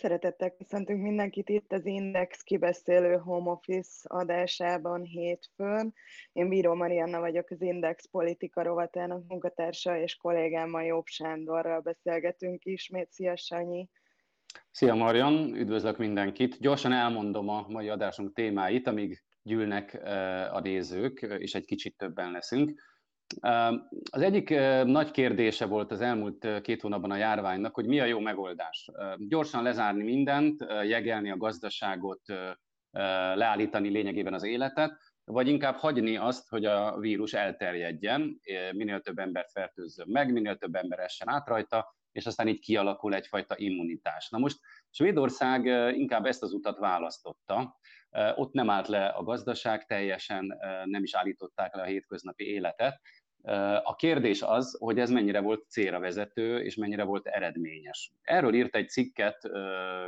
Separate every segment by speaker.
Speaker 1: Szeretettel köszöntünk mindenkit itt az Index kibeszélő Home Office adásában hétfőn. Én Bíró Marianna vagyok, az Index politika rovatának munkatársa, és kollégámmal Jobb Sándorral beszélgetünk ismét. Szia, Sanyi!
Speaker 2: Szia, Marian! Üdvözlök mindenkit! Gyorsan elmondom a mai adásunk témáit, amíg gyűlnek eh, a nézők, és egy kicsit többen leszünk. Az egyik nagy kérdése volt az elmúlt két hónapban a járványnak, hogy mi a jó megoldás. Gyorsan lezárni mindent, jegelni a gazdaságot, leállítani lényegében az életet, vagy inkább hagyni azt, hogy a vírus elterjedjen, minél több embert fertőzzön meg, minél több ember essen át rajta, és aztán így kialakul egyfajta immunitás. Na most Svédország inkább ezt az utat választotta, ott nem állt le a gazdaság teljesen, nem is állították le a hétköznapi életet, a kérdés az, hogy ez mennyire volt célra vezető, és mennyire volt eredményes. Erről írt egy cikket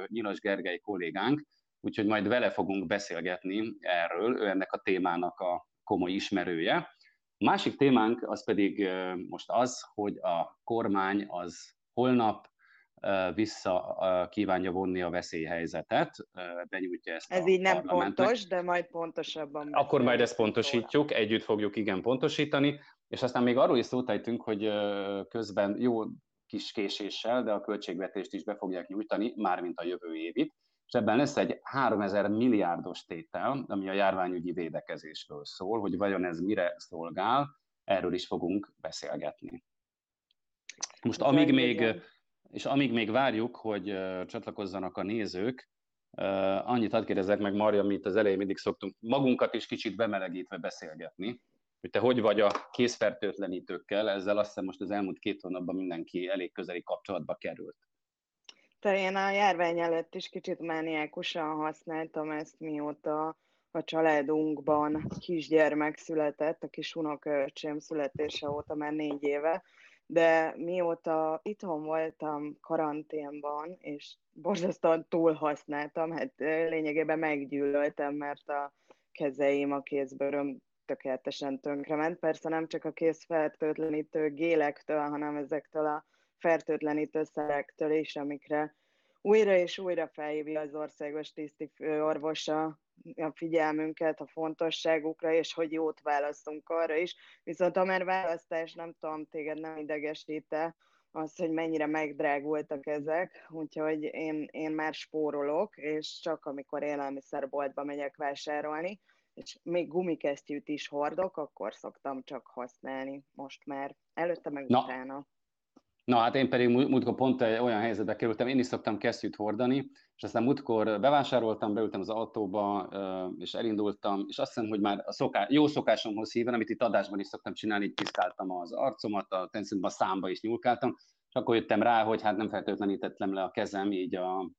Speaker 2: Nyilas Gergely kollégánk, úgyhogy majd vele fogunk beszélgetni erről, ő ennek a témának a komoly ismerője. A másik témánk az pedig most az, hogy a kormány az holnap vissza kívánja vonni a veszélyhelyzetet, benyújtja ezt
Speaker 1: Ez így nem pontos, de majd pontosabban.
Speaker 2: Akkor majd ezt pontosítjuk, róla. együtt fogjuk igen pontosítani, és aztán még arról is szót ejtünk, hogy közben jó kis késéssel, de a költségvetést is be fogják nyújtani, mármint a jövő évit, és ebben lesz egy 3000 milliárdos tétel, ami a járványügyi védekezésről szól, hogy vajon ez mire szolgál, erről is fogunk beszélgetni. Most amíg még és amíg még várjuk, hogy csatlakozzanak a nézők, annyit hadd kérdezek meg, Marja, amit az elején mindig szoktunk magunkat is kicsit bemelegítve beszélgetni, hogy te hogy vagy a készfertőtlenítőkkel, ezzel azt hiszem most az elmúlt két hónapban mindenki elég közeli kapcsolatba került.
Speaker 1: Te én a járvány előtt is kicsit mániákusan használtam ezt, mióta a családunkban kisgyermek született, a kis unoköcsém születése óta már négy éve, de mióta itthon voltam karanténban, és borzasztóan túl használtam, hát lényegében meggyűlöltem, mert a kezeim, a kézbőröm tökéletesen tönkrement. Persze nem csak a kézfertőtlenítő gélektől, hanem ezektől a fertőtlenítő szerektől is, amikre újra és újra felhívja az országos tisztifőorvosa a figyelmünket a fontosságukra, és hogy jót választunk arra is. Viszont a már választás, nem tudom, téged nem idegesíte, az, hogy mennyire megdrágultak ezek, úgyhogy én, én már spórolok, és csak amikor élelmiszerboltba megyek vásárolni, és még gumikesztyűt is hordok, akkor szoktam csak használni most már. Előtte meg Na. utána.
Speaker 2: Na hát én pedig múltkor pont olyan helyzetbe kerültem, én is szoktam kesztyűt hordani, és aztán múltkor bevásároltam, beültem az autóba, és elindultam, és azt hiszem, hogy már a szoká, jó szokásomhoz híven, amit itt adásban is szoktam csinálni, így tisztáltam az arcomat, a természetesen a számba is nyúlkáltam, és akkor jöttem rá, hogy hát nem feltétlenítettem le a kezem így a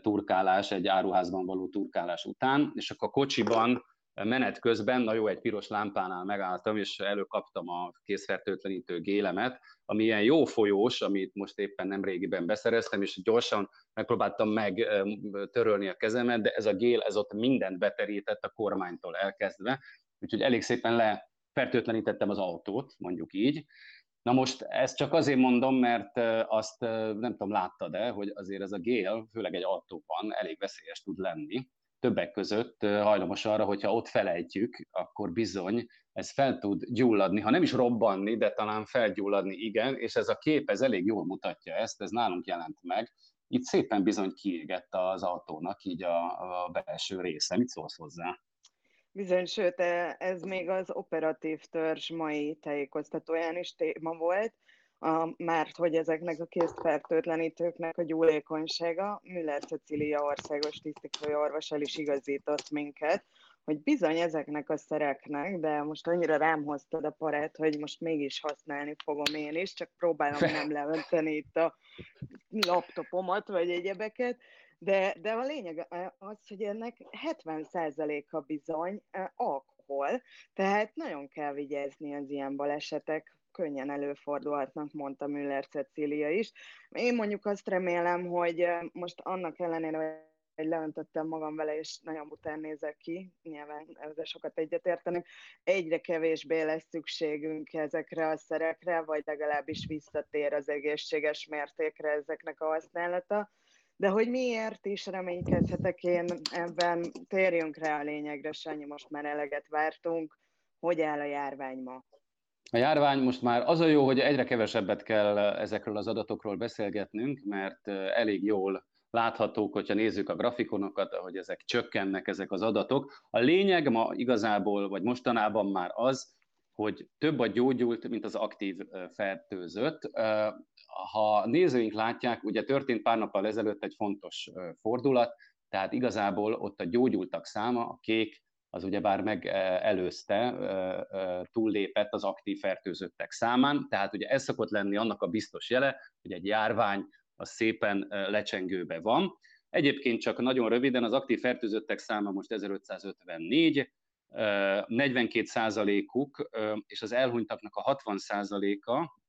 Speaker 2: turkálás, egy áruházban való turkálás után, és akkor a kocsiban menet közben, na jó, egy piros lámpánál megálltam, és előkaptam a készfertőtlenítő gélemet, ami ilyen jó folyós, amit most éppen nem régiben beszereztem, és gyorsan megpróbáltam megtörölni a kezemet, de ez a gél, ez ott mindent beterített a kormánytól elkezdve, úgyhogy elég szépen lefertőtlenítettem az autót, mondjuk így. Na most ezt csak azért mondom, mert azt nem tudom, láttad-e, hogy azért ez a gél, főleg egy autóban elég veszélyes tud lenni, többek között hajlamos arra, hogyha ott felejtjük, akkor bizony ez fel tud gyulladni, ha nem is robbanni, de talán felgyulladni, igen, és ez a kép, ez elég jól mutatja ezt, ez nálunk jelent meg. Itt szépen bizony kiégett az autónak így a, a belső része. Mit szólsz hozzá?
Speaker 1: Bizony, sőt, e, ez még az operatív törzs mai tájékoztatóján is téma volt, a, mert hogy ezeknek a készfertőtlenítőknek a gyúlékonysága, Müller Cecilia országos tisztikai orvos el is igazított minket, hogy bizony ezeknek a szereknek, de most annyira rám hoztad a parát, hogy most mégis használni fogom én is, csak próbálom nem leönteni itt a laptopomat, vagy egyebeket, de, de a lényeg az, hogy ennek 70%-a bizony alkohol, tehát nagyon kell vigyázni az ilyen balesetek könnyen előfordulhatnak, mondta Müller Cecília is. Én mondjuk azt remélem, hogy most annak ellenére, hogy leöntöttem magam vele, és nagyon után nézek ki, nyilván ezzel sokat egyetértenek, egyre kevésbé lesz szükségünk ezekre a szerekre, vagy legalábbis visszatér az egészséges mértékre ezeknek a használata. De hogy miért is reménykedhetek én ebben, térjünk rá a lényegre, Sanyi, most már eleget vártunk, hogy áll a járvány ma?
Speaker 2: A járvány most már az a jó, hogy egyre kevesebbet kell ezekről az adatokról beszélgetnünk, mert elég jól láthatók, hogyha nézzük a grafikonokat, hogy ezek csökkennek, ezek az adatok. A lényeg ma igazából, vagy mostanában már az, hogy több a gyógyult, mint az aktív fertőzött. Ha nézőink látják, ugye történt pár nappal ezelőtt egy fontos fordulat, tehát igazából ott a gyógyultak száma, a kék az ugyebár megelőzte, túllépett az aktív fertőzöttek számán, tehát ugye ez szokott lenni annak a biztos jele, hogy egy járvány az szépen lecsengőbe van. Egyébként csak nagyon röviden az aktív fertőzöttek száma most 1554, 42 százalékuk és az elhunytaknak a 60 százaléka,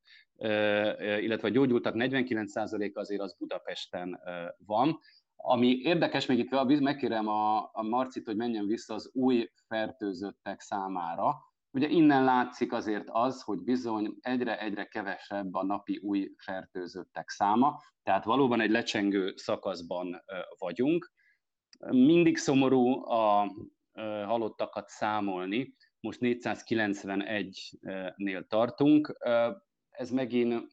Speaker 2: illetve a gyógyultak 49 százaléka azért az Budapesten van. Ami érdekes, még itt megkérem a, a Marcit, hogy menjen vissza az új fertőzöttek számára. Ugye innen látszik azért az, hogy bizony egyre-egyre kevesebb a napi új fertőzöttek száma, tehát valóban egy lecsengő szakaszban vagyunk. Mindig szomorú a halottakat számolni, most 491-nél tartunk. Ez megint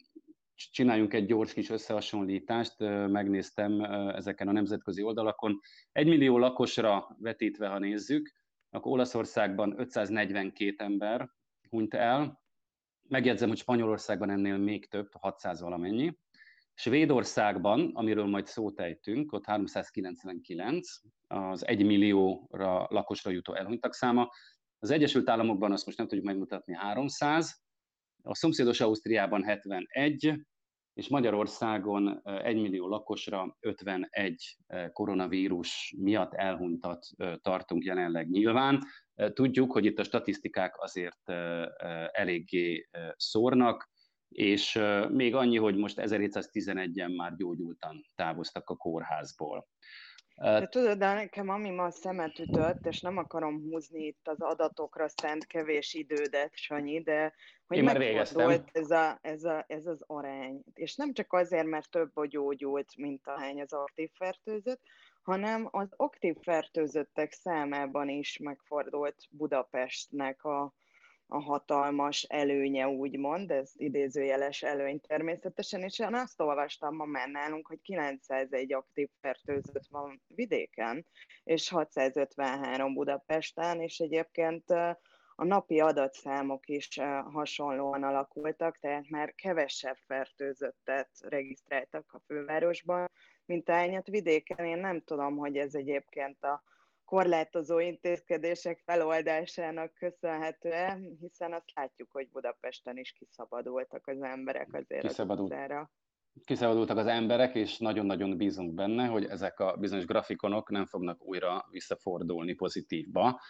Speaker 2: csináljunk egy gyors kis összehasonlítást, megnéztem ezeken a nemzetközi oldalakon. Egy millió lakosra vetítve, ha nézzük, akkor Olaszországban 542 ember hunyt el, megjegyzem, hogy Spanyolországban ennél még több, 600 valamennyi. Svédországban, amiről majd szót ejtünk, ott 399, az 1 millióra lakosra jutó elhunytak száma. Az Egyesült Államokban azt most nem tudjuk megmutatni 300, a szomszédos Ausztriában 71, és Magyarországon 1 millió lakosra 51 koronavírus miatt elhunytat tartunk jelenleg nyilván. Tudjuk, hogy itt a statisztikák azért eléggé szórnak, és még annyi, hogy most 1711-en már gyógyultan távoztak a kórházból.
Speaker 1: De tudod, de nekem ami ma szemet ütött, és nem akarom húzni itt az adatokra szent kevés idődet, Sanyi, de hogy megfordult ez, a, ez, a, ez az arány. És nem csak azért, mert több a gyógyult, mint ahány az aktív fertőzött, hanem az aktív fertőzöttek számában is megfordult Budapestnek a, a hatalmas előnye, úgymond, ez idézőjeles előny természetesen, és én azt olvastam ma már nálunk, hogy 901 aktív fertőzött van vidéken, és 653 Budapesten, és egyébként a napi adatszámok is hasonlóan alakultak, tehát már kevesebb fertőzöttet regisztráltak a fővárosban, mint ányat vidéken. Én nem tudom, hogy ez egyébként a korlátozó intézkedések feloldásának köszönhetően, hiszen azt látjuk, hogy Budapesten is kiszabadultak az emberek azért Kiszabadult. az
Speaker 2: Kiszabadultak az emberek, és nagyon-nagyon bízunk benne, hogy ezek a bizonyos grafikonok nem fognak újra visszafordulni pozitívba,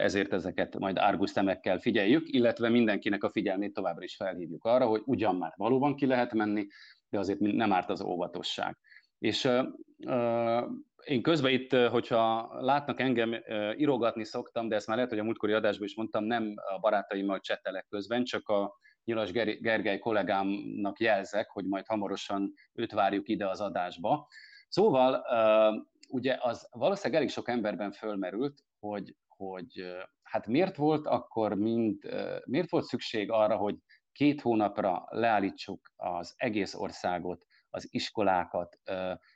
Speaker 2: ezért ezeket majd árgus szemekkel figyeljük, illetve mindenkinek a figyelmét továbbra is felhívjuk arra, hogy ugyan már valóban ki lehet menni, de azért nem árt az óvatosság. És én közben itt, hogyha látnak engem, írogatni szoktam, de ezt már lehet, hogy a múltkori adásban is mondtam, nem a barátaimmal csetelek közben, csak a Nyilas Gergely kollégámnak jelzek, hogy majd hamarosan őt várjuk ide az adásba. Szóval ugye az valószínűleg elég sok emberben fölmerült, hogy, hogy hát miért volt akkor mind, miért volt szükség arra, hogy két hónapra leállítsuk az egész országot az iskolákat,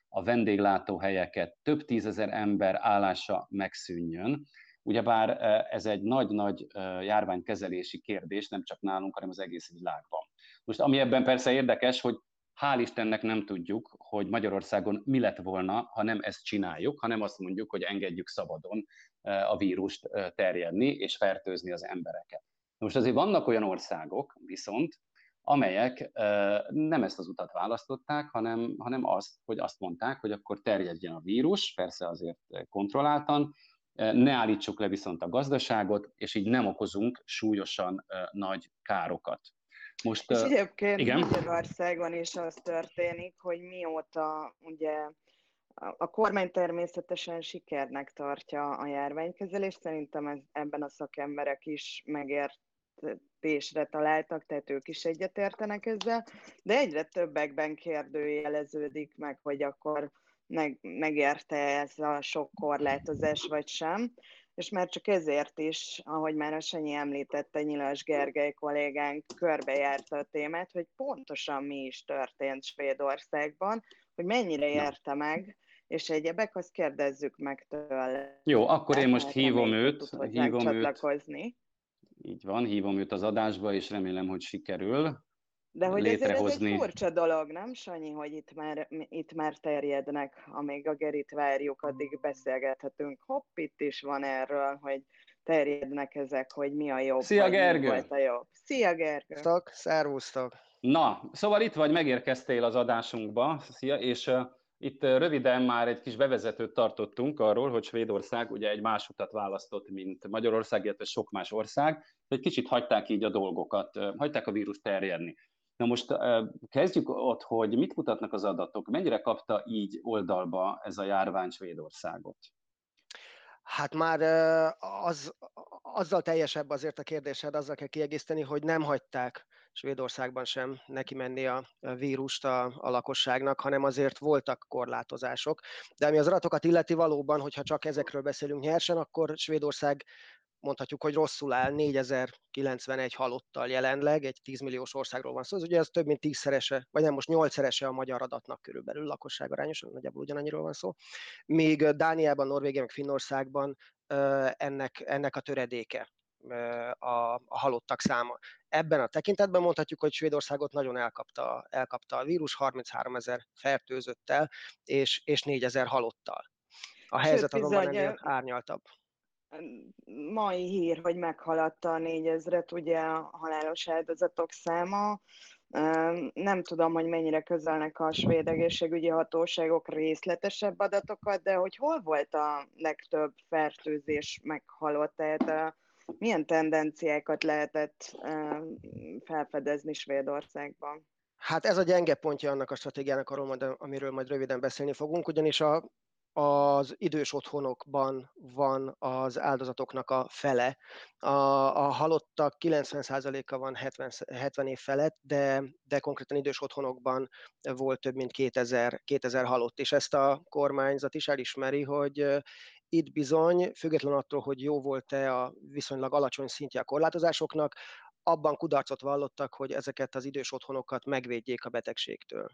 Speaker 2: a vendéglátóhelyeket, több tízezer ember állása megszűnjön. Ugyebár ez egy nagy-nagy járványkezelési kérdés, nem csak nálunk, hanem az egész világban. Most ami ebben persze érdekes, hogy hál' Istennek nem tudjuk, hogy Magyarországon mi lett volna, ha nem ezt csináljuk, hanem azt mondjuk, hogy engedjük szabadon a vírust terjedni és fertőzni az embereket. Most azért vannak olyan országok viszont, amelyek nem ezt az utat választották, hanem, hanem azt, hogy azt mondták, hogy akkor terjedjen a vírus, persze azért kontrolláltan, ne állítsuk le viszont a gazdaságot, és így nem okozunk súlyosan nagy károkat.
Speaker 1: Most, és egyébként igen? Magyarországon is az történik, hogy mióta ugye a kormány természetesen sikernek tartja a járványkezelést, szerintem ez, ebben a szakemberek is megértésre találtak, tehát ők is egyetértenek ezzel, de egyre többekben kérdőjeleződik meg, hogy akkor meg, megérte ez a sok korlátozás, vagy sem. És már csak ezért is, ahogy már a Sanyi említette, Nyilas Gergely kollégánk körbejárta a témát, hogy pontosan mi is történt Svédországban, hogy mennyire érte meg, és egyebek, azt kérdezzük meg tőle.
Speaker 2: Jó, akkor én most hívom őt. Tud, hívom őt. Így van, hívom őt az adásba, és remélem, hogy sikerül
Speaker 1: de hogy létrehozni. ez egy furcsa dolog, nem, Sanyi, hogy itt már, itt már terjednek, amíg a Gerit várjuk, addig beszélgethetünk. Hopp, itt is van erről, hogy terjednek ezek, hogy mi a jobb.
Speaker 2: Szia, Gergő!
Speaker 1: Volt a jobb. Szia, Gergő!
Speaker 3: Sztok, szervusztok!
Speaker 2: Na, szóval itt vagy, megérkeztél az adásunkba, szia, és uh, itt röviden már egy kis bevezetőt tartottunk arról, hogy Svédország ugye egy más utat választott, mint Magyarország, illetve sok más ország, egy kicsit hagyták így a dolgokat, hagyták a vírus terjedni. Na most kezdjük ott, hogy mit mutatnak az adatok, mennyire kapta így oldalba ez a járvány Svédországot?
Speaker 3: Hát már az, azzal teljesebb azért a kérdésed, azzal kell kiegészíteni, hogy nem hagyták Svédországban sem neki menni a vírust a, a lakosságnak, hanem azért voltak korlátozások. De ami az adatokat illeti valóban, hogyha csak ezekről beszélünk nyersen, akkor Svédország mondhatjuk, hogy rosszul áll, 4091 halottal jelenleg, egy 10 milliós országról van szó, ez ugye ez több mint tízszerese, vagy nem most nyolcszerese a magyar adatnak körülbelül lakosság arányosan, nagyjából ugyanannyiról van szó. Míg Dániában, Norvégiában, Finnországban ennek, ennek a töredéke a, a halottak száma. Ebben a tekintetben mondhatjuk, hogy Svédországot nagyon elkapta, elkapta a vírus, 33 ezer fertőzöttel és, és 4 ezer halottal. A helyzet Sőt, azonban ennél árnyaltabb
Speaker 1: mai hír, hogy meghaladta a négyezret, ugye a halálos áldozatok száma. Nem tudom, hogy mennyire közelnek a svéd egészségügyi hatóságok részletesebb adatokat, de hogy hol volt a legtöbb fertőzés meghalott, tehát milyen tendenciákat lehetett felfedezni Svédországban?
Speaker 3: Hát ez a gyenge pontja annak a stratégiának, amiről majd röviden beszélni fogunk, ugyanis a az idős otthonokban van az áldozatoknak a fele. A, a halottak 90%-a van 70, 70 év felett, de, de konkrétan idős otthonokban volt több mint 2000, 2000 halott, és ezt a kormányzat is elismeri, hogy itt bizony, független attól, hogy jó volt-e a viszonylag alacsony szintje a korlátozásoknak, abban kudarcot vallottak, hogy ezeket az idős otthonokat megvédjék a betegségtől.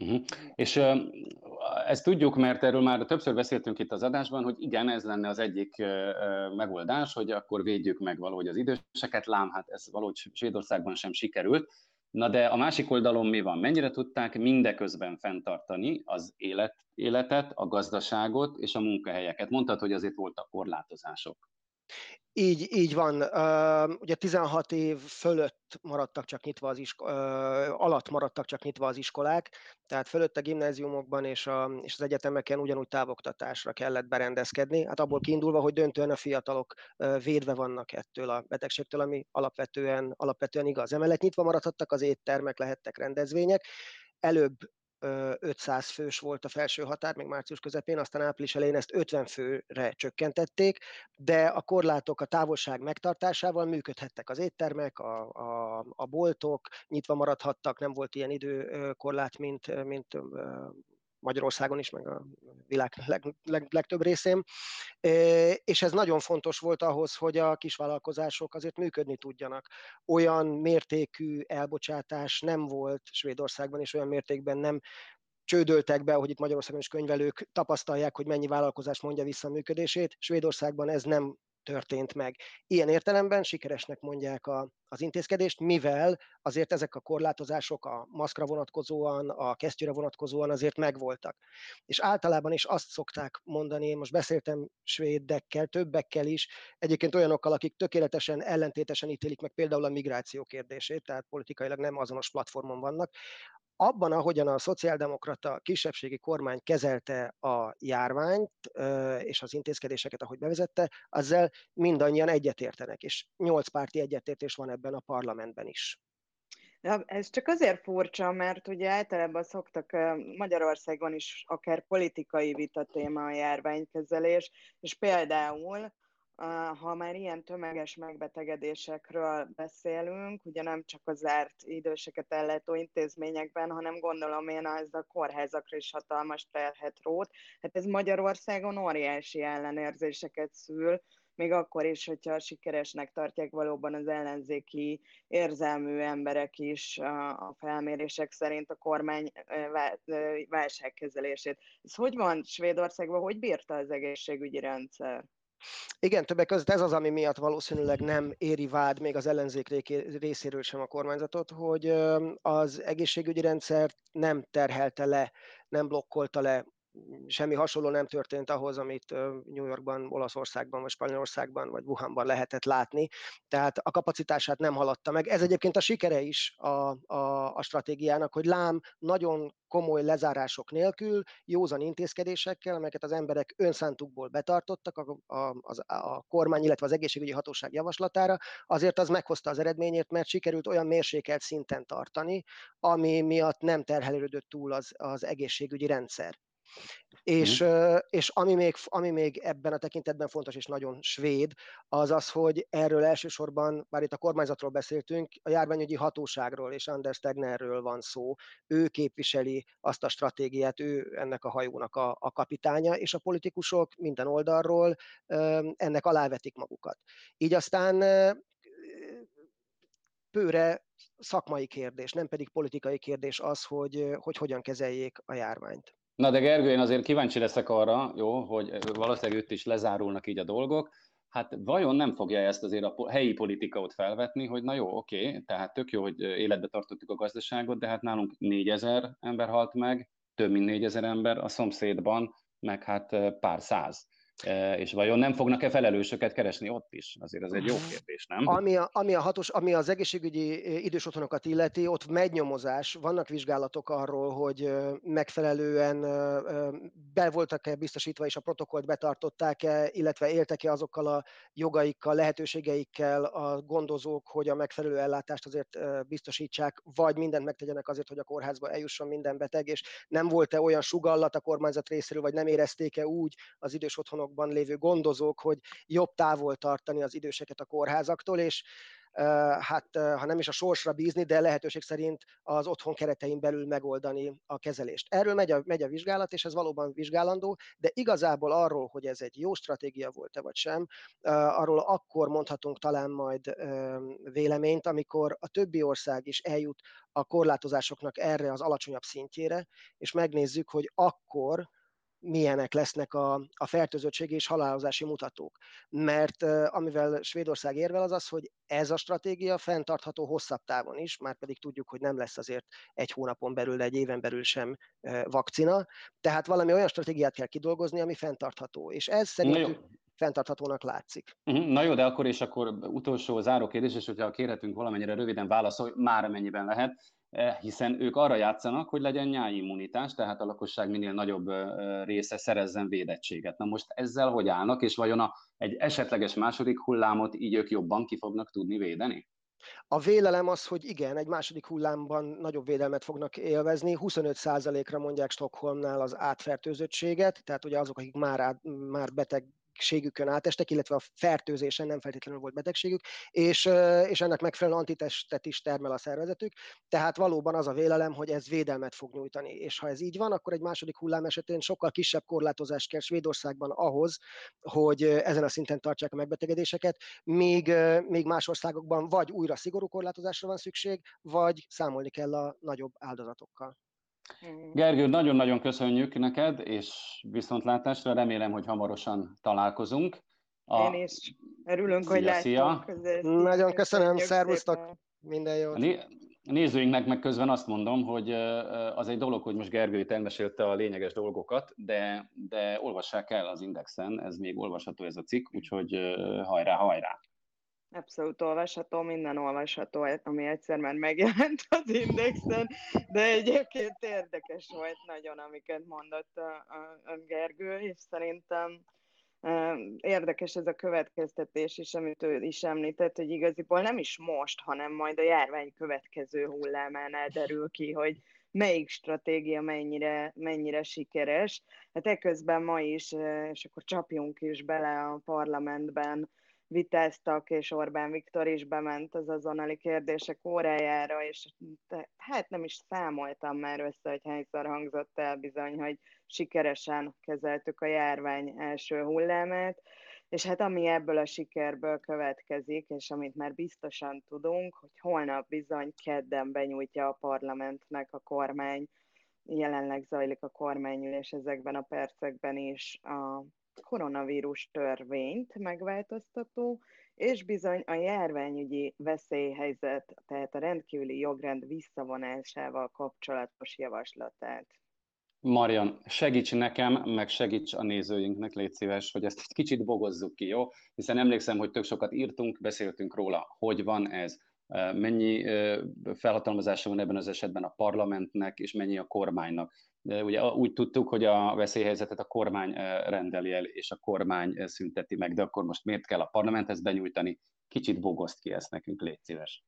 Speaker 2: Uh-huh. És uh, ezt tudjuk, mert erről már többször beszéltünk itt az adásban, hogy igen, ez lenne az egyik uh, megoldás, hogy akkor védjük meg valahogy az időseket, lám, hát ez valahogy Svédországban sem sikerült. Na de a másik oldalon mi van? Mennyire tudták mindeközben fenntartani az élet, életet, a gazdaságot és a munkahelyeket? Mondtad, hogy azért voltak korlátozások.
Speaker 3: Így, így van. Ugye 16 év fölött maradtak csak nyitva az isko- alatt maradtak csak nyitva az iskolák, tehát fölött a gimnáziumokban és, a, és az egyetemeken ugyanúgy távoktatásra kellett berendezkedni. Hát abból kiindulva, hogy döntően a fiatalok védve vannak ettől a betegségtől, ami alapvetően, alapvetően igaz. Emellett nyitva maradhattak az éttermek, lehettek rendezvények. Előbb 500 fős volt a felső határ, még március közepén, aztán április elején ezt 50 főre csökkentették, de a korlátok a távolság megtartásával működhettek az éttermek, a, a, a boltok, nyitva maradhattak, nem volt ilyen időkorlát, mint, mint Magyarországon is, meg a világ leg, leg, legtöbb részén. És ez nagyon fontos volt ahhoz, hogy a kisvállalkozások azért működni tudjanak. Olyan mértékű elbocsátás nem volt Svédországban, és olyan mértékben nem csődöltek be, hogy itt Magyarországon is könyvelők tapasztalják, hogy mennyi vállalkozás mondja vissza a működését. Svédországban ez nem történt meg. Ilyen értelemben sikeresnek mondják a, az intézkedést, mivel azért ezek a korlátozások a maszkra vonatkozóan, a kesztyűre vonatkozóan azért megvoltak. És általában is azt szokták mondani, én most beszéltem svédekkel, többekkel is, egyébként olyanokkal, akik tökéletesen ellentétesen ítélik meg például a migráció kérdését, tehát politikailag nem azonos platformon vannak, abban, ahogyan a szociáldemokrata kisebbségi kormány kezelte a járványt és az intézkedéseket, ahogy bevezette, azzal mindannyian egyetértenek, és nyolc párti egyetértés van ebben a parlamentben is.
Speaker 1: Ja, ez csak azért furcsa, mert ugye általában szoktak Magyarországon is akár politikai vita téma a járványkezelés, és például ha már ilyen tömeges megbetegedésekről beszélünk, ugye nem csak az zárt időseket ellátó intézményekben, hanem gondolom én ez a kórházakra is hatalmas terhet rót. Hát ez Magyarországon óriási ellenérzéseket szül, még akkor is, hogyha sikeresnek tartják valóban az ellenzéki érzelmű emberek is a felmérések szerint a kormány válságkezelését. Ez hogy van Svédországban, hogy bírta az egészségügyi rendszer?
Speaker 3: Igen, többek között ez az, ami miatt valószínűleg nem éri vád még az ellenzék részéről sem a kormányzatot, hogy az egészségügyi rendszert nem terhelte le, nem blokkolta le semmi hasonló nem történt ahhoz, amit New Yorkban, Olaszországban, vagy Spanyolországban, vagy Wuhanban lehetett látni. Tehát a kapacitását nem haladta meg. Ez egyébként a sikere is a, a, a stratégiának, hogy lám nagyon komoly lezárások nélkül, józan intézkedésekkel, amelyeket az emberek önszántukból betartottak a, a, a, a kormány, illetve az egészségügyi hatóság javaslatára, azért az meghozta az eredményét, mert sikerült olyan mérsékelt szinten tartani, ami miatt nem terhelődött túl az, az egészségügyi rendszer. És, mm. és ami, még, ami még ebben a tekintetben fontos és nagyon svéd, az az, hogy erről elsősorban, bár itt a kormányzatról beszéltünk, a járványügyi hatóságról és Anders Tegnerről van szó. Ő képviseli azt a stratégiát, ő ennek a hajónak a, a kapitánya, és a politikusok minden oldalról ennek alávetik magukat. Így aztán bőre szakmai kérdés, nem pedig politikai kérdés az, hogy, hogy hogyan kezeljék a járványt.
Speaker 2: Na de Gergő, én azért kíváncsi leszek arra, jó, hogy valószínűleg itt is lezárulnak így a dolgok, hát vajon nem fogja ezt azért a helyi politika ott felvetni, hogy na jó, oké, tehát tök jó, hogy életbe tartottuk a gazdaságot, de hát nálunk négyezer ember halt meg, több mint négyezer ember, a szomszédban meg hát pár száz. És vajon nem fognak-e felelősöket keresni ott is? Azért ez egy jó kérdés, nem?
Speaker 3: Ami, a, ami, a hatos, ami az egészségügyi idős otthonokat illeti, ott megy nyomozás, vannak vizsgálatok arról, hogy megfelelően be voltak-e biztosítva, és a protokollt betartották-e, illetve éltek-e azokkal a jogaikkal, lehetőségeikkel a gondozók, hogy a megfelelő ellátást azért biztosítsák, vagy mindent megtegyenek azért, hogy a kórházba eljusson minden beteg, és nem volt-e olyan sugallat a kormányzat részéről, vagy nem érezték-e úgy az idős otthonok kórházakban lévő gondozók, hogy jobb távol tartani az időseket a kórházaktól, és hát ha nem is a sorsra bízni, de lehetőség szerint az otthon keretein belül megoldani a kezelést. Erről megy a, megy a vizsgálat, és ez valóban vizsgálandó, de igazából arról, hogy ez egy jó stratégia volt-e vagy sem, arról akkor mondhatunk talán majd véleményt, amikor a többi ország is eljut a korlátozásoknak erre az alacsonyabb szintjére, és megnézzük, hogy akkor milyenek lesznek a, a fertőzöttség és halálozási mutatók. Mert amivel Svédország érvel az az, hogy ez a stratégia fenntartható hosszabb távon is, már pedig tudjuk, hogy nem lesz azért egy hónapon belül, egy éven belül sem vakcina, tehát valami olyan stratégiát kell kidolgozni, ami fenntartható. És ez szerintük fenntarthatónak látszik.
Speaker 2: Mhm, na jó, de akkor és akkor utolsó záró kérdés, és hogyha kérhetünk valamennyire röviden válaszolj, már amennyiben lehet, eh, hiszen ők arra játszanak, hogy legyen nyári immunitás, tehát a lakosság minél nagyobb része szerezzen védettséget. Na most ezzel hogy állnak, és vajon a, egy esetleges második hullámot így ők jobban ki fognak tudni védeni?
Speaker 3: A vélelem az, hogy igen, egy második hullámban nagyobb védelmet fognak élvezni. 25%-ra mondják Stockholmnál az átfertőzöttséget, tehát ugye azok, akik már, át, már beteg betegségükön átestek, illetve a fertőzésen nem feltétlenül volt betegségük, és, és ennek megfelelően antitestet is termel a szervezetük. Tehát valóban az a vélelem, hogy ez védelmet fog nyújtani. És ha ez így van, akkor egy második hullám esetén sokkal kisebb korlátozást kell Svédországban ahhoz, hogy ezen a szinten tartsák a megbetegedéseket, míg, még más országokban vagy újra szigorú korlátozásra van szükség, vagy számolni kell a nagyobb áldozatokkal.
Speaker 2: Gergő, nagyon-nagyon köszönjük neked, és viszontlátásra remélem, hogy hamarosan találkozunk.
Speaker 1: A... Én is Örülünk, szia, hogy látjuk. Szia.
Speaker 3: Nagyon köszönöm, szervusztok, minden jót.
Speaker 2: A nézőinknek meg közben azt mondom, hogy az egy dolog, hogy most Gergő itt elmesélte a lényeges dolgokat, de, de olvassák el az Indexen, ez még olvasható ez a cikk, úgyhogy hajrá, hajrá!
Speaker 1: Abszolút olvasható, minden olvasható, ami egyszer már megjelent az Indexen, de egyébként érdekes volt nagyon, amiket mondott a, a, a Gergő, és szerintem Érdekes ez a következtetés is, amit ő is említett, hogy igaziból nem is most, hanem majd a járvány következő hullámánál derül ki, hogy melyik stratégia mennyire, mennyire sikeres. Hát eközben ma is, és akkor csapjunk is bele a parlamentben, vitáztak, és Orbán Viktor is bement az azonnali kérdések órájára, és hát nem is számoltam már össze, hogy hányszor hangzott el bizony, hogy sikeresen kezeltük a járvány első hullámát, és hát ami ebből a sikerből következik, és amit már biztosan tudunk, hogy holnap bizony kedden benyújtja a parlamentnek a kormány, jelenleg zajlik a kormányülés ezekben a percekben is a koronavírus törvényt megváltoztató, és bizony a járványügyi veszélyhelyzet, tehát a rendkívüli jogrend visszavonásával kapcsolatos javaslatát.
Speaker 2: Marian, segíts nekem, meg segíts a nézőinknek, légy szíves, hogy ezt egy kicsit bogozzuk ki, jó? Hiszen emlékszem, hogy tök sokat írtunk, beszéltünk róla, hogy van ez, mennyi felhatalmazása van ebben az esetben a parlamentnek, és mennyi a kormánynak. De ugye úgy tudtuk, hogy a veszélyhelyzetet a kormány rendeli el, és a kormány szünteti meg, de akkor most miért kell a parlamenthez benyújtani? Kicsit bogoszt ki ezt nekünk, légy szíves.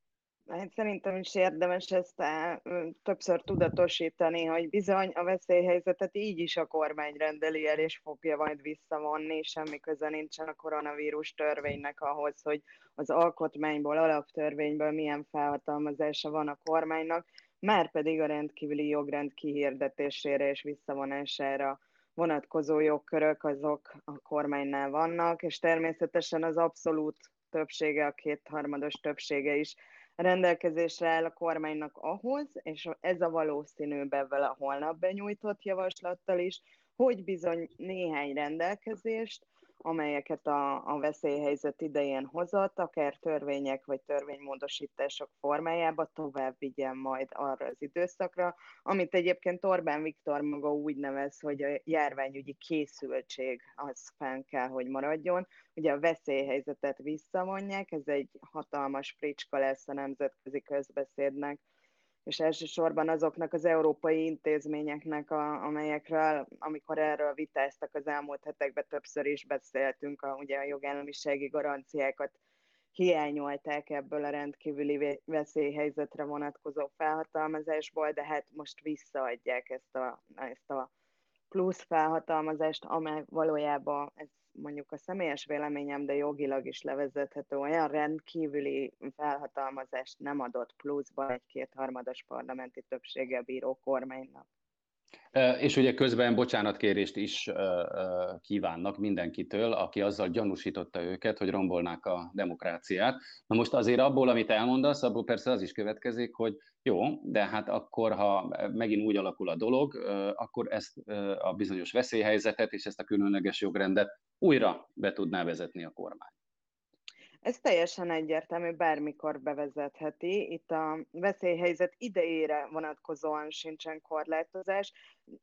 Speaker 1: Hát szerintem is érdemes ezt á, többször tudatosítani, hogy bizony a veszélyhelyzetet így is a kormány rendeli el, és fogja majd visszavonni, semmi köze nincsen a koronavírus törvénynek ahhoz, hogy az alkotmányból, alaptörvényből milyen felhatalmazása van a kormánynak, már pedig a rendkívüli jogrend kihirdetésére és visszavonására vonatkozó jogkörök azok a kormánynál vannak, és természetesen az abszolút többsége, a kétharmados többsége is rendelkezésre áll a kormánynak ahhoz, és ez a valószínűbb ebben a holnap benyújtott javaslattal is, hogy bizony néhány rendelkezést amelyeket a, a veszélyhelyzet idején hozott, akár törvények vagy törvénymódosítások formájába tovább vigyen majd arra az időszakra, amit egyébként Orbán Viktor maga úgy nevez, hogy a járványügyi készültség az fenn kell, hogy maradjon. Ugye a veszélyhelyzetet visszavonják, ez egy hatalmas fricska lesz a nemzetközi közbeszédnek, és elsősorban azoknak az európai intézményeknek, a, amelyekről, amikor erről vitáztak az elmúlt hetekben, többször is beszéltünk, a, ugye a jogállamisági garanciákat hiányolták ebből a rendkívüli veszélyhelyzetre vonatkozó felhatalmazásból, de hát most visszaadják ezt a, ezt a plusz felhatalmazást, amely valójában ez mondjuk a személyes véleményem, de jogilag is levezethető, olyan rendkívüli felhatalmazást nem adott pluszba egy kétharmados parlamenti többséggel bíró kormánynak.
Speaker 2: És ugye közben bocsánatkérést is kívánnak mindenkitől, aki azzal gyanúsította őket, hogy rombolnák a demokráciát. Na most azért abból, amit elmondasz, abból persze az is következik, hogy jó, de hát akkor, ha megint úgy alakul a dolog, akkor ezt a bizonyos veszélyhelyzetet és ezt a különleges jogrendet újra be tudná vezetni a kormány.
Speaker 1: Ez teljesen egyértelmű, bármikor bevezetheti. Itt a veszélyhelyzet idejére vonatkozóan sincsen korlátozás.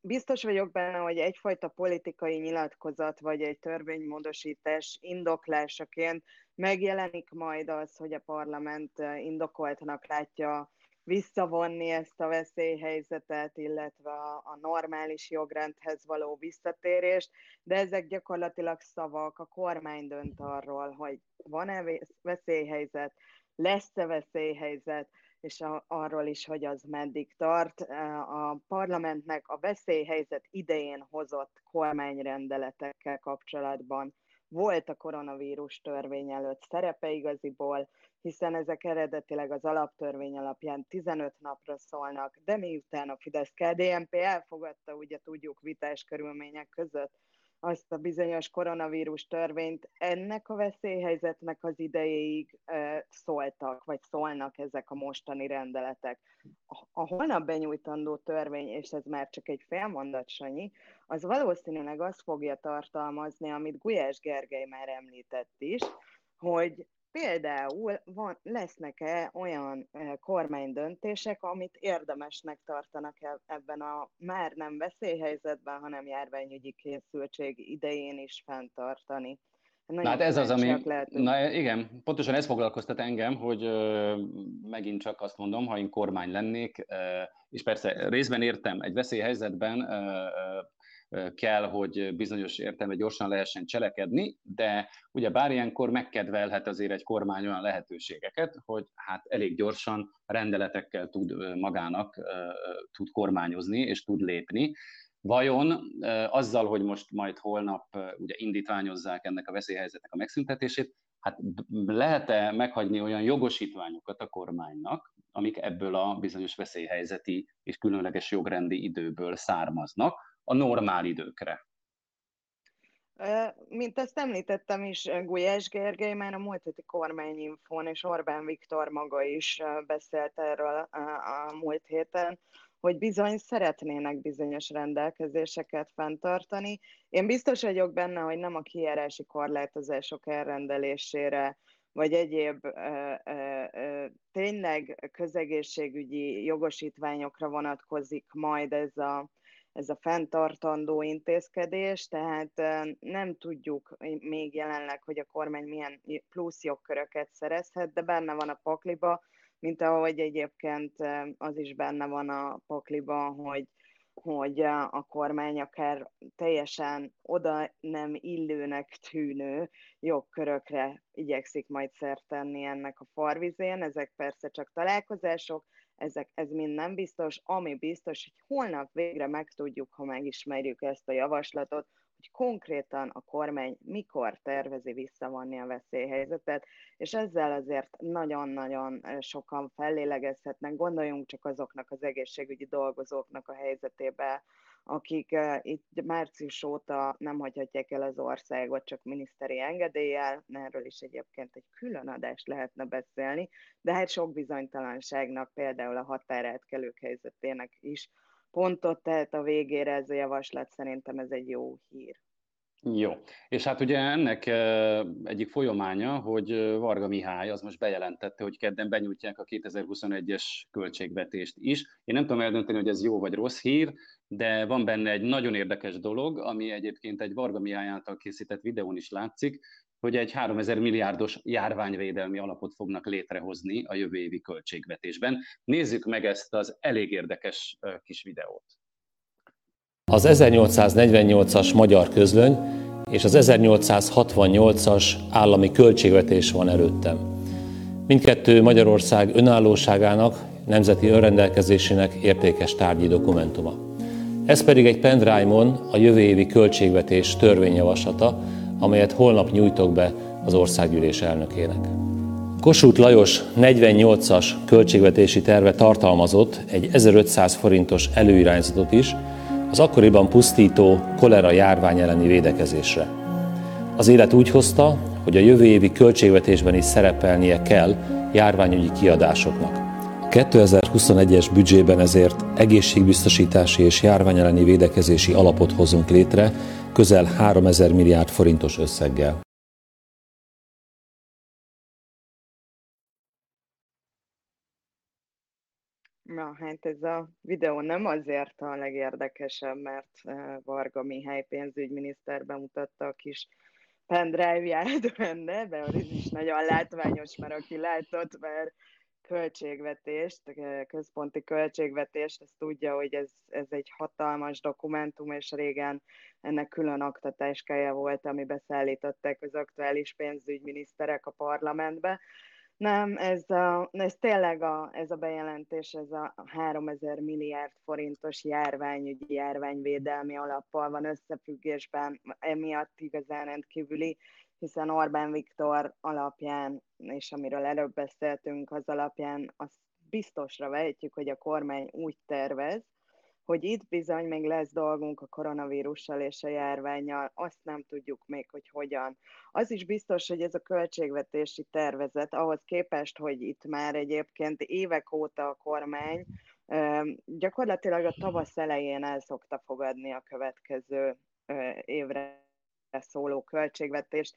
Speaker 1: Biztos vagyok benne, hogy egyfajta politikai nyilatkozat vagy egy törvénymódosítás indoklásaként megjelenik majd az, hogy a parlament indokoltnak látja visszavonni ezt a veszélyhelyzetet, illetve a, a normális jogrendhez való visszatérést, de ezek gyakorlatilag szavak, a kormány dönt arról, hogy van-e veszélyhelyzet, lesz-e veszélyhelyzet, és a, arról is, hogy az meddig tart. A parlamentnek a veszélyhelyzet idején hozott kormányrendeletekkel kapcsolatban volt a koronavírus törvény előtt szerepe igaziból, hiszen ezek eredetileg az alaptörvény alapján 15 napra szólnak, de miután a Fidesz-KDNP elfogadta, ugye tudjuk vitás körülmények között, azt a bizonyos koronavírus törvényt ennek a veszélyhelyzetnek az idejéig szóltak, vagy szólnak ezek a mostani rendeletek. A holnap benyújtandó törvény, és ez már csak egy félmondat, Sanyi, az valószínűleg azt fogja tartalmazni, amit Gulyás Gergely már említett is, hogy például van, lesznek-e olyan kormány döntések, amit érdemesnek tartanak ebben a már nem veszélyhelyzetben, hanem járványügyi készültség idején is fenntartani.
Speaker 2: Na hát ez az, ami, na igen, pontosan ez foglalkoztat engem, hogy ö, megint csak azt mondom, ha én kormány lennék, ö, és persze részben értem, egy veszélyhelyzetben ö, kell, hogy bizonyos értelme gyorsan lehessen cselekedni, de ugye bár ilyenkor megkedvelhet azért egy kormány olyan lehetőségeket, hogy hát elég gyorsan rendeletekkel tud magának tud kormányozni és tud lépni, Vajon azzal, hogy most majd holnap ugye indítványozzák ennek a veszélyhelyzetnek a megszüntetését, hát lehet-e meghagyni olyan jogosítványokat a kormánynak, amik ebből a bizonyos veszélyhelyzeti és különleges jogrendi időből származnak a normál időkre?
Speaker 1: Mint ezt említettem is, Gulyás Gergely már a múlt heti kormányinfón, és Orbán Viktor maga is beszélt erről a múlt héten, hogy bizony szeretnének bizonyos rendelkezéseket fenntartani. Én biztos vagyok benne, hogy nem a kijárási korlátozások elrendelésére, vagy egyéb ö, ö, ö, tényleg közegészségügyi jogosítványokra vonatkozik majd ez a, ez a fenntartandó intézkedés, tehát nem tudjuk még jelenleg, hogy a kormány milyen plusz jogköröket szerezhet, de benne van a pakliba, mint ahogy egyébként az is benne van a pakliban, hogy, hogy a kormány akár teljesen oda nem illőnek tűnő jogkörökre igyekszik majd szert tenni ennek a farvizén. Ezek persze csak találkozások, ezek, ez mind nem biztos. Ami biztos, hogy holnap végre megtudjuk, ha megismerjük ezt a javaslatot, hogy konkrétan a kormány mikor tervezi visszavonni a veszélyhelyzetet, és ezzel azért nagyon-nagyon sokan fellélegezhetnek. Gondoljunk csak azoknak az egészségügyi dolgozóknak a helyzetébe, akik itt március óta nem hagyhatják el az országot csak miniszteri engedéllyel, erről is egyébként egy külön adást lehetne beszélni, de hát sok bizonytalanságnak, például a határátkelők helyzetének is pontot tehet a végére ez a javaslat, szerintem ez egy jó hír.
Speaker 2: Jó, és hát ugye ennek egyik folyamánya, hogy Varga Mihály az most bejelentette, hogy kedden benyújtják a 2021-es költségvetést is. Én nem tudom eldönteni, hogy ez jó vagy rossz hír, de van benne egy nagyon érdekes dolog, ami egyébként egy Varga Mihály által készített videón is látszik, hogy egy 3000 milliárdos járványvédelmi alapot fognak létrehozni a jövő évi költségvetésben. Nézzük meg ezt az elég érdekes kis videót.
Speaker 4: Az 1848-as magyar közlöny és az 1868-as állami költségvetés van előttem. Mindkettő Magyarország önállóságának, nemzeti önrendelkezésének értékes tárgyi dokumentuma. Ez pedig egy pendrive-on a jövő évi költségvetés törvényjavaslata, amelyet holnap nyújtok be az országgyűlés elnökének. Kossuth Lajos 48-as költségvetési terve tartalmazott egy 1500 forintos előirányzatot is az akkoriban pusztító kolera járvány elleni védekezésre. Az élet úgy hozta, hogy a jövő évi költségvetésben is szerepelnie kell járványügyi kiadásoknak. A 2021-es büdzsében ezért egészségbiztosítási és járvány elleni védekezési alapot hozunk létre, közel 3000 milliárd forintos összeggel.
Speaker 1: Na, hát ez a videó nem azért a legérdekesebb, mert eh, Varga Mihály pénzügyminiszter bemutatta a kis pendrive-ját benne, de az is nagyon látványos, mert aki látott, mert költségvetést, központi költségvetést, ezt tudja, hogy ez, ez egy hatalmas dokumentum, és régen ennek külön aktatáskája volt, ami beszállították az aktuális pénzügyminiszterek a parlamentbe. Nem, ez, a, ez tényleg a, ez a bejelentés, ez a 3000 milliárd forintos járványügyi, járványvédelmi alappal van összefüggésben, emiatt igazán rendkívüli hiszen Orbán Viktor alapján, és amiről előbb beszéltünk, az alapján azt biztosra vehetjük, hogy a kormány úgy tervez, hogy itt bizony még lesz dolgunk a koronavírussal és a járványjal, azt nem tudjuk még, hogy hogyan. Az is biztos, hogy ez a költségvetési tervezet, ahhoz képest, hogy itt már egyébként évek óta a kormány gyakorlatilag a tavasz elején el szokta fogadni a következő évre szóló költségvetést.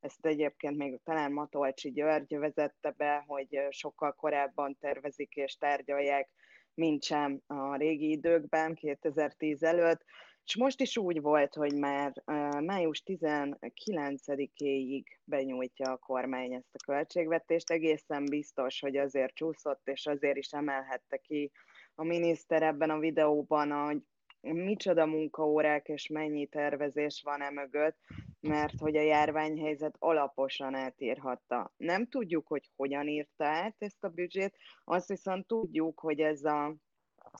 Speaker 1: ezt egyébként még talán Matolcsi György vezette be, hogy sokkal korábban tervezik és tárgyalják, mint sem a régi időkben, 2010 előtt, és most is úgy volt, hogy már május 19-éig benyújtja a kormány ezt a költségvetést. Egészen biztos, hogy azért csúszott, és azért is emelhette ki a miniszter ebben a videóban, hogy micsoda munkaórák és mennyi tervezés van e mögött, mert hogy a járványhelyzet alaposan átírhatta. Nem tudjuk, hogy hogyan írta át ezt a büdzsét, azt viszont tudjuk, hogy ez a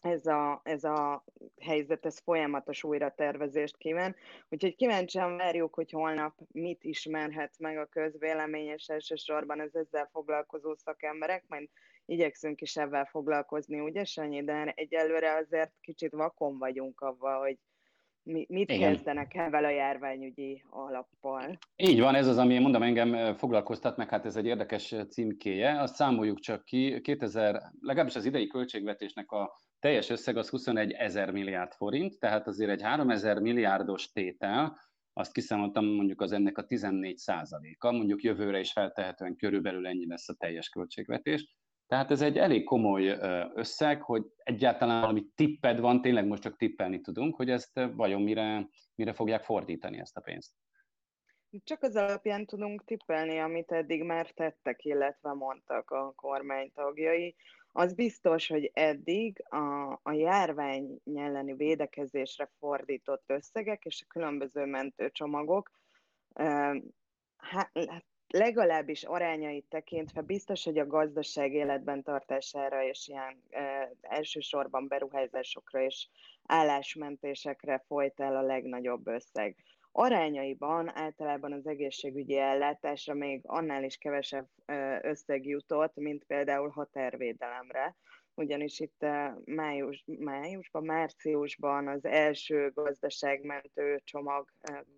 Speaker 1: ez a, ez a helyzet, ez folyamatos újratervezést kíván. Úgyhogy kíváncsian várjuk, hogy holnap mit ismerhet meg a közvélemény, és elsősorban az ezzel foglalkozó szakemberek, majd igyekszünk is ebben foglalkozni, ugye Sanyi? De egyelőre azért kicsit vakon vagyunk avval, hogy mit Igen. kezdenek ebben a járványügyi alappal.
Speaker 2: Így van, ez az, ami mondom engem foglalkoztat, meg hát ez egy érdekes címkéje. Azt számoljuk csak ki, 2000, legalábbis az idei költségvetésnek a teljes összeg az 21 ezer milliárd forint, tehát azért egy 3 ezer milliárdos tétel, azt kiszámoltam mondjuk az ennek a 14 százaléka, mondjuk jövőre is feltehetően körülbelül ennyi lesz a teljes költségvetés. Tehát ez egy elég komoly összeg, hogy egyáltalán valami tipped van, tényleg most csak tippelni tudunk, hogy ezt vajon mire, mire fogják fordítani ezt a pénzt.
Speaker 1: Csak az alapján tudunk tippelni, amit eddig már tettek, illetve mondtak a kormány tagjai. Az biztos, hogy eddig a, a járvány elleni védekezésre fordított összegek és a különböző mentőcsomagok hát legalábbis arányait tekintve biztos, hogy a gazdaság életben tartására és ilyen e, elsősorban beruházásokra és állásmentésekre folyt el a legnagyobb összeg. Arányaiban általában az egészségügyi ellátásra még annál is kevesebb összeg jutott, mint például határvédelemre, ugyanis itt május, májusban, márciusban az első gazdaságmentő csomag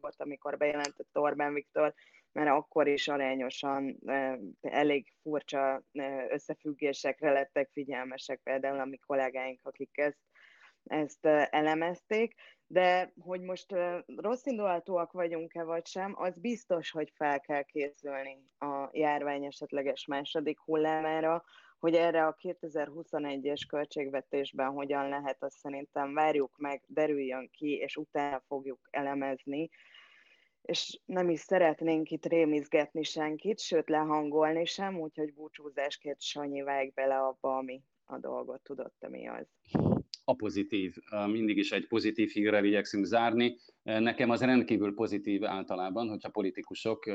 Speaker 1: volt, amikor bejelentett Orbán Viktor, mert akkor is arányosan elég furcsa összefüggésekre lettek figyelmesek, például a mi kollégáink, akik ezt, ezt elemezték, de hogy most rossz indulatúak vagyunk-e vagy sem, az biztos, hogy fel kell készülni a járvány esetleges második hullámára, hogy erre a 2021-es költségvetésben hogyan lehet, azt szerintem várjuk meg, derüljön ki, és utána fogjuk elemezni, és nem is szeretnénk itt rémizgetni senkit, sőt lehangolni sem, úgyhogy búcsúzásként Sanyi vág bele abba, ami a dolgot tudott, mi az.
Speaker 2: A pozitív. Mindig is egy pozitív hírrel igyekszünk zárni. Nekem az rendkívül pozitív általában, hogyha politikusok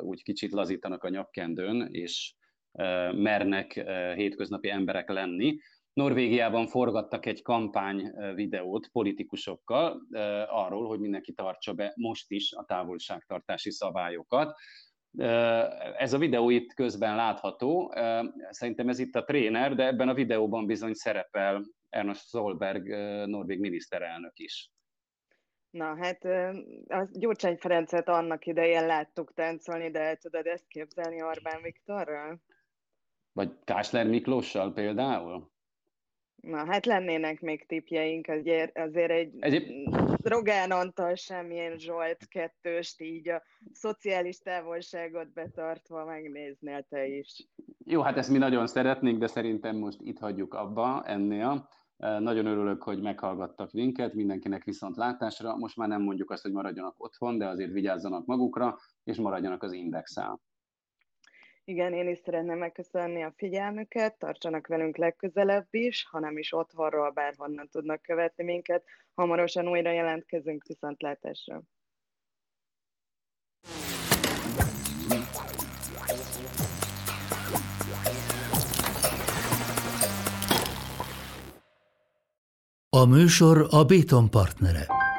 Speaker 2: úgy kicsit lazítanak a nyakkendőn, és mernek hétköznapi emberek lenni, Norvégiában forgattak egy kampány videót politikusokkal arról, hogy mindenki tartsa be most is a távolságtartási szabályokat. Ez a videó itt közben látható, szerintem ez itt a tréner, de ebben a videóban bizony szerepel Ernst Solberg, norvég miniszterelnök is.
Speaker 1: Na hát, a Gyurcsány Ferencet annak idején láttuk táncolni, de el tudod ezt képzelni Orbán Viktorral?
Speaker 2: Vagy Kásler Miklóssal például?
Speaker 1: Na, hát lennének még tipjeink, azért, azért egy Egyéb... Rogán Antal semmilyen Zsolt kettőst így a szociális távolságot betartva megnéznél te is.
Speaker 2: Jó, hát ezt mi nagyon szeretnénk, de szerintem most itt hagyjuk abba ennél. Nagyon örülök, hogy meghallgattak minket, mindenkinek viszont látásra. Most már nem mondjuk azt, hogy maradjanak otthon, de azért vigyázzanak magukra, és maradjanak az indexál.
Speaker 1: Igen, én is szeretném megköszönni a figyelmüket, tartsanak velünk legközelebb is, ha nem is otthonról, bárhonnan tudnak követni minket. Hamarosan újra jelentkezünk viszontlátásra.
Speaker 5: A műsor a Béton partnere.